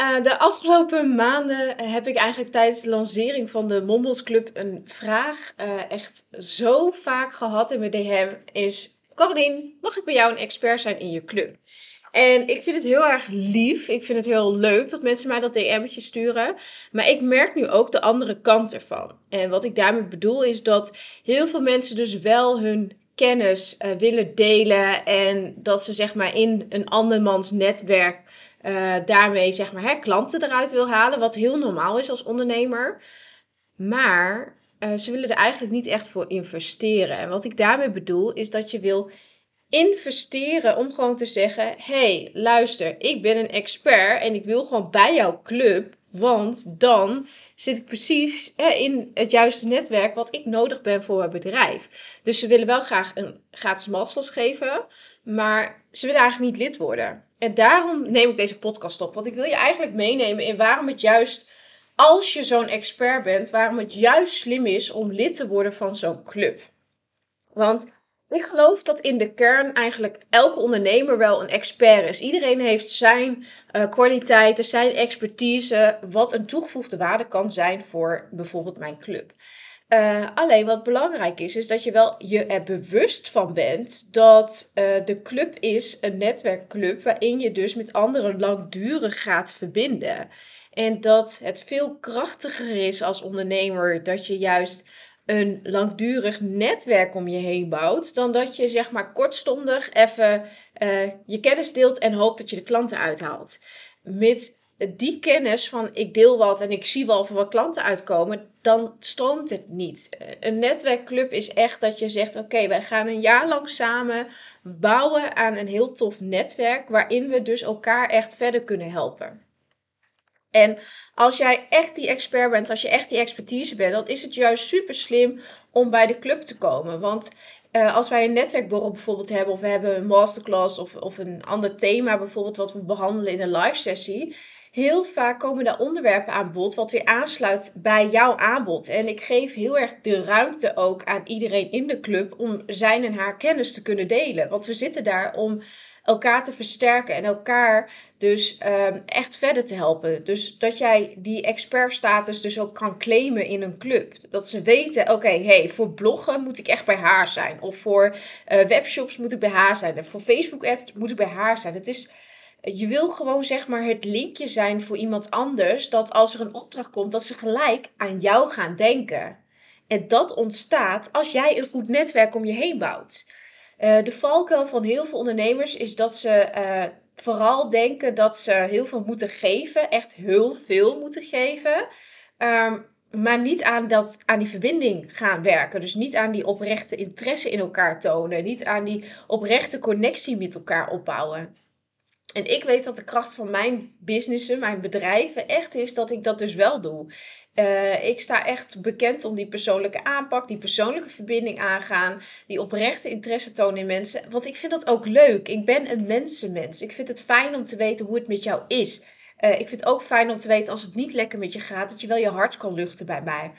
Uh, de afgelopen maanden heb ik eigenlijk tijdens de lancering van de Mombos Club een vraag uh, echt zo vaak gehad in mijn DM. Is, Caroline, mag ik bij jou een expert zijn in je club? En ik vind het heel erg lief. Ik vind het heel leuk dat mensen mij dat DM'tje sturen. Maar ik merk nu ook de andere kant ervan. En wat ik daarmee bedoel is dat heel veel mensen dus wel hun kennis uh, willen delen. En dat ze zeg maar in een andermans netwerk uh, daarmee zeg maar hè, klanten eruit wil halen. Wat heel normaal is als ondernemer. Maar uh, ze willen er eigenlijk niet echt voor investeren. En wat ik daarmee bedoel is dat je wil investeren om gewoon te zeggen: hey, luister, ik ben een expert en ik wil gewoon bij jouw club. Want dan zit ik precies in het juiste netwerk wat ik nodig ben voor mijn bedrijf. Dus ze willen wel graag een gratis masterclass geven, maar ze willen eigenlijk niet lid worden. En daarom neem ik deze podcast op. Want ik wil je eigenlijk meenemen in waarom het juist, als je zo'n expert bent, waarom het juist slim is om lid te worden van zo'n club. Want ik geloof dat in de kern eigenlijk elke ondernemer wel een expert is. Iedereen heeft zijn uh, kwaliteiten, zijn expertise, wat een toegevoegde waarde kan zijn voor bijvoorbeeld mijn club. Uh, alleen wat belangrijk is, is dat je wel je er bewust van bent dat uh, de club is een netwerkclub waarin je dus met anderen langdurig gaat verbinden. En dat het veel krachtiger is als ondernemer dat je juist een langdurig netwerk om je heen bouwt, dan dat je zeg maar kortstondig even uh, je kennis deelt en hoopt dat je de klanten uithaalt. Met die kennis van ik deel wat en ik zie wel er wat klanten uitkomen, dan stroomt het niet. Een netwerkclub is echt dat je zegt: oké, wij gaan een jaar lang samen bouwen aan een heel tof netwerk waarin we dus elkaar echt verder kunnen helpen. En als jij echt die expert bent, als je echt die expertise bent, dan is het juist super slim om bij de club te komen. Want uh, als wij een netwerkborrel bijvoorbeeld hebben, of we hebben een masterclass of, of een ander thema bijvoorbeeld wat we behandelen in een live sessie, heel vaak komen daar onderwerpen aan bod wat weer aansluit bij jouw aanbod. En ik geef heel erg de ruimte ook aan iedereen in de club om zijn en haar kennis te kunnen delen. Want we zitten daar om elkaar te versterken en elkaar dus um, echt verder te helpen. Dus dat jij die expertstatus dus ook kan claimen in een club. Dat ze weten, oké, hey, voor bloggen moet ik echt bij haar zijn. Of voor uh, webshops moet ik bij haar zijn. En voor Facebook ads moet ik bij haar zijn. Het is je wil gewoon zeg maar het linkje zijn voor iemand anders. Dat als er een opdracht komt, dat ze gelijk aan jou gaan denken. En dat ontstaat als jij een goed netwerk om je heen bouwt. Uh, de valkuil van heel veel ondernemers is dat ze uh, vooral denken dat ze heel veel moeten geven. Echt heel veel moeten geven. Um, maar niet aan, dat, aan die verbinding gaan werken. Dus niet aan die oprechte interesse in elkaar tonen. Niet aan die oprechte connectie met elkaar opbouwen. En ik weet dat de kracht van mijn businessen, mijn bedrijven, echt is dat ik dat dus wel doe. Uh, ik sta echt bekend om die persoonlijke aanpak, die persoonlijke verbinding aangaan, die oprechte interesse tonen in mensen. Want ik vind dat ook leuk. Ik ben een mensenmens. Ik vind het fijn om te weten hoe het met jou is. Uh, ik vind het ook fijn om te weten als het niet lekker met je gaat, dat je wel je hart kan luchten bij mij.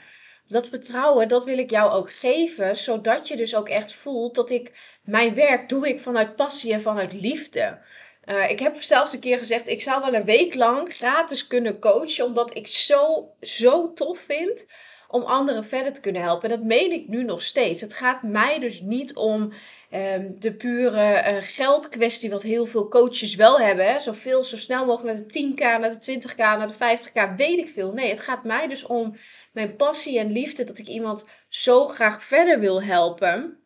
Dat vertrouwen, dat wil ik jou ook geven, zodat je dus ook echt voelt dat ik mijn werk doe ik vanuit passie en vanuit liefde. Uh, ik heb zelfs een keer gezegd, ik zou wel een week lang gratis kunnen coachen, omdat ik zo, zo tof vind om anderen verder te kunnen helpen. En dat meen ik nu nog steeds. Het gaat mij dus niet om um, de pure uh, geldkwestie, wat heel veel coaches wel hebben. Hè? Zoveel, zo snel mogelijk naar de 10k, naar de 20k, naar de 50k, weet ik veel. Nee, het gaat mij dus om mijn passie en liefde, dat ik iemand zo graag verder wil helpen.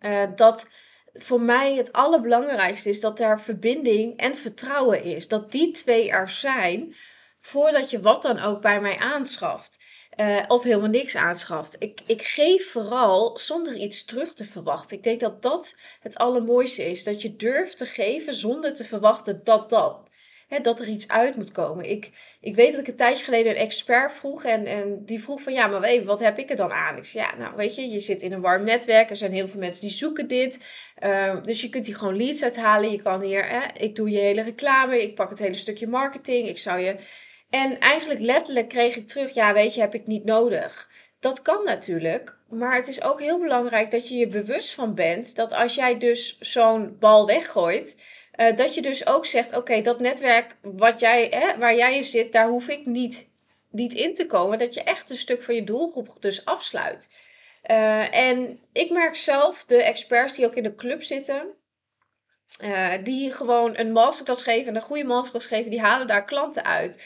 Uh, dat voor mij het allerbelangrijkste is dat daar verbinding en vertrouwen is. Dat die twee er zijn voordat je wat dan ook bij mij aanschaft. Uh, of helemaal niks aanschaft. Ik, ik geef vooral zonder iets terug te verwachten. Ik denk dat dat het allermooiste is. Dat je durft te geven zonder te verwachten dat dat. Hè, dat er iets uit moet komen. Ik, ik weet dat ik een tijdje geleden een expert vroeg en, en die vroeg van ja, maar weet, wat heb ik er dan aan? Ik zei ja, nou weet je, je zit in een warm netwerk, er zijn heel veel mensen die zoeken dit. Uh, dus je kunt hier gewoon leads uithalen. Je kan hier, hè, ik doe je hele reclame, ik pak het hele stukje marketing, ik zou je... En eigenlijk letterlijk kreeg ik terug, ja weet je, heb ik niet nodig. Dat kan natuurlijk, maar het is ook heel belangrijk dat je je bewust van bent dat als jij dus zo'n bal weggooit, uh, dat je dus ook zegt: oké, dat netwerk wat jij, hè, waar jij in zit, daar hoef ik niet, niet in te komen. Dat je echt een stuk van je doelgroep dus afsluit. Uh, en ik merk zelf, de experts die ook in de club zitten, uh, die gewoon een masterclass geven, een goede masterclass geven, die halen daar klanten uit.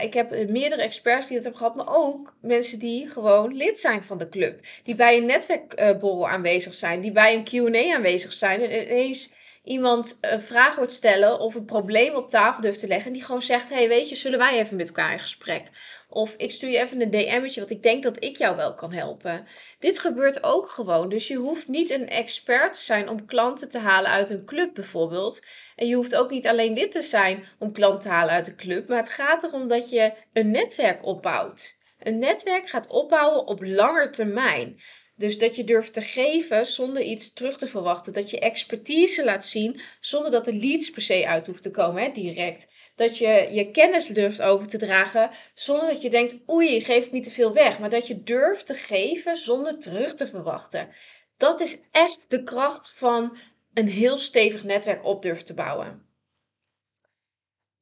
Ik heb meerdere experts die dat hebben gehad, maar ook mensen die gewoon lid zijn van de club. Die bij een netwerkborrel aanwezig zijn, die bij een QA aanwezig zijn. En ineens iemand een vraag wordt stellen of een probleem op tafel durft te leggen. En die gewoon zegt: Hey, weet je, zullen wij even met elkaar in gesprek? Of ik stuur je even een DM'tje, want ik denk dat ik jou wel kan helpen. Dit gebeurt ook gewoon. Dus je hoeft niet een expert te zijn om klanten te halen uit een club bijvoorbeeld. En je hoeft ook niet alleen dit te zijn om klanten te halen uit de club. Maar het gaat erom dat je een netwerk opbouwt. Een netwerk gaat opbouwen op lange termijn. Dus dat je durft te geven zonder iets terug te verwachten. Dat je expertise laat zien zonder dat er leads per se uit hoeft te komen, hè, direct. Dat je je kennis durft over te dragen zonder dat je denkt, oei, geef ik niet te veel weg. Maar dat je durft te geven zonder terug te verwachten. Dat is echt de kracht van een heel stevig netwerk op durven te bouwen.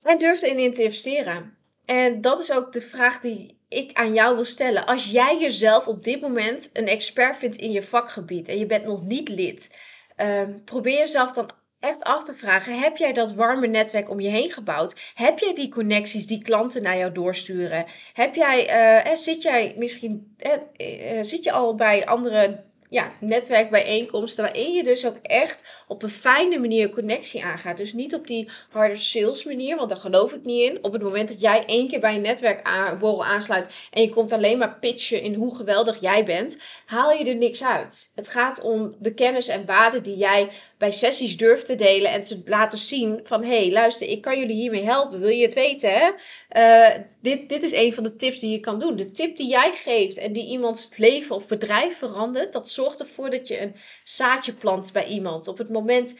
En durf erin te investeren. En dat is ook de vraag die ik aan jou wil stellen. Als jij jezelf op dit moment een expert vindt in je vakgebied en je bent nog niet lid, um, probeer jezelf dan echt af te vragen: heb jij dat warme netwerk om je heen gebouwd? Heb jij die connecties die klanten naar jou doorsturen? Heb jij, uh, zit jij misschien, uh, zit je al bij andere ja, netwerkbijeenkomsten waarin je dus ook echt op een fijne manier connectie aangaat. Dus niet op die harde sales manier, want daar geloof ik niet in. Op het moment dat jij één keer bij een netwerkborrel aansluit en je komt alleen maar pitchen in hoe geweldig jij bent, haal je er niks uit. Het gaat om de kennis en waarde die jij bij sessies durft te delen en te laten zien van hé, hey, luister, ik kan jullie hiermee helpen. Wil je het weten? Hè? Uh, dit, dit is een van de tips die je kan doen. De tip die jij geeft en die iemands leven of bedrijf verandert, dat zorgt ervoor dat je een zaadje plant bij iemand. Op het moment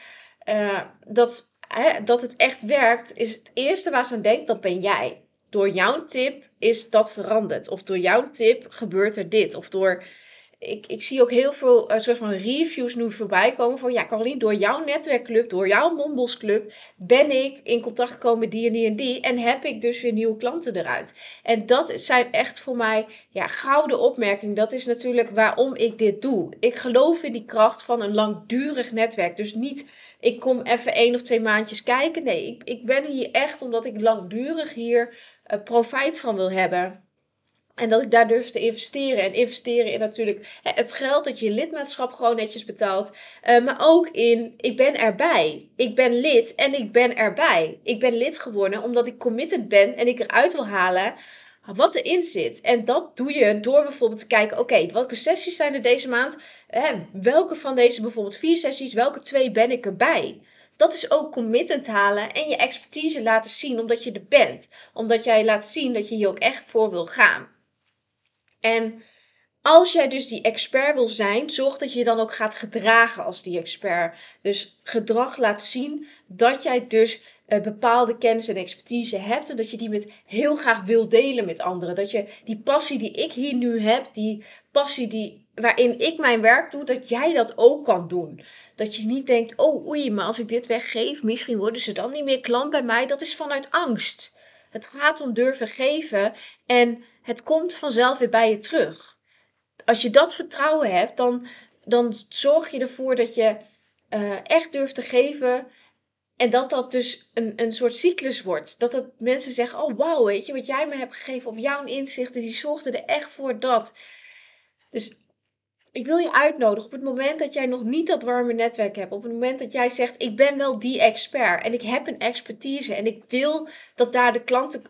uh, dat, hè, dat het echt werkt, is het eerste waar ze aan denkt, dat ben jij. Door jouw tip is dat veranderd. Of door jouw tip gebeurt er dit. Of door ik, ik zie ook heel veel uh, soort van reviews nu voorbij komen van ja, Caroline, door jouw netwerkclub, door jouw Mombosclub, ben ik in contact gekomen met die en die en die en heb ik dus weer nieuwe klanten eruit. En dat zijn echt voor mij ja, gouden opmerkingen. Dat is natuurlijk waarom ik dit doe. Ik geloof in die kracht van een langdurig netwerk. Dus niet, ik kom even één of twee maandjes kijken. Nee, ik, ik ben hier echt omdat ik langdurig hier uh, profijt van wil hebben. En dat ik daar durf te investeren. En investeren in natuurlijk het geld dat je lidmaatschap gewoon netjes betaalt. Uh, maar ook in, ik ben erbij. Ik ben lid en ik ben erbij. Ik ben lid geworden omdat ik committed ben en ik eruit wil halen wat erin zit. En dat doe je door bijvoorbeeld te kijken, oké, welke sessies zijn er deze maand? Welke van deze bijvoorbeeld vier sessies, welke twee ben ik erbij? Dat is ook committed halen en je expertise laten zien omdat je er bent. Omdat jij laat zien dat je hier ook echt voor wil gaan. En als jij dus die expert wil zijn, zorg dat je je dan ook gaat gedragen als die expert. Dus gedrag laat zien dat jij dus uh, bepaalde kennis en expertise hebt en dat je die met heel graag wil delen met anderen. Dat je die passie die ik hier nu heb, die passie die, waarin ik mijn werk doe, dat jij dat ook kan doen. Dat je niet denkt, oh oei, maar als ik dit weggeef, misschien worden ze dan niet meer klant bij mij. Dat is vanuit angst. Het gaat om durven geven en het komt vanzelf weer bij je terug. Als je dat vertrouwen hebt, dan, dan zorg je ervoor dat je uh, echt durft te geven. En dat dat dus een, een soort cyclus wordt. Dat het mensen zeggen: Oh, wauw, weet je wat jij me hebt gegeven? Of jouw inzichten, die zorgden er echt voor dat. Dus ik wil je uitnodigen op het moment dat jij nog niet dat warme netwerk hebt. Op het moment dat jij zegt: Ik ben wel die expert en ik heb een expertise. En ik wil dat daar de klanten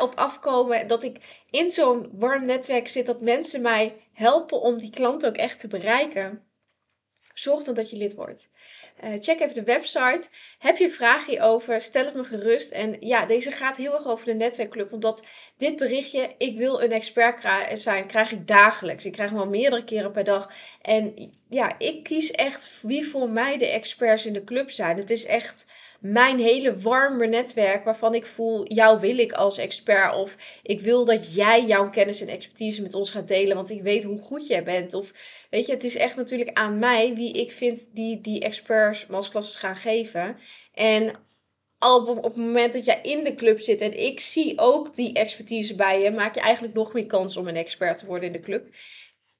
op afkomen. Dat ik in zo'n warm netwerk zit. Dat mensen mij helpen om die klanten ook echt te bereiken. Zorg dan dat je lid wordt. Eh, check even de website. Heb je vragen hierover? Stel het me gerust. En ja, deze gaat heel erg over de netwerkclub. Omdat dit berichtje, ik wil een expert zijn, krijg ik dagelijks. Ik krijg hem al meerdere keren per dag. En ja, ik kies echt wie voor mij de experts in de club zijn. Het is echt mijn hele warme netwerk waarvan ik voel, jou wil ik als expert. Of ik wil dat jij jouw kennis en expertise met ons gaat delen, want ik weet hoe goed jij bent. Of weet je, het is echt natuurlijk aan mij wie ik vind die die experts masterclasses gaan geven. En al op, het moment dat jij in de club zit en ik zie ook die expertise bij je, maak je eigenlijk nog meer kans om een expert te worden in de club.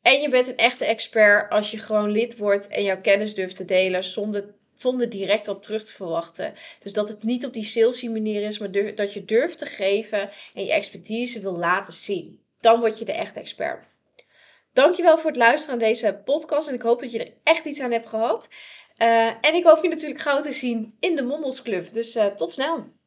En je bent een echte expert als je gewoon lid wordt en jouw kennis durft te delen zonder zonder direct wat terug te verwachten. Dus dat het niet op die salesy manier is, maar dat je durft te geven en je expertise wil laten zien. Dan word je de echte expert. Dankjewel voor het luisteren aan deze podcast en ik hoop dat je er echt iets aan hebt gehad. Uh, en ik hoop je natuurlijk gauw te zien in de Mommels Club. Dus uh, tot snel!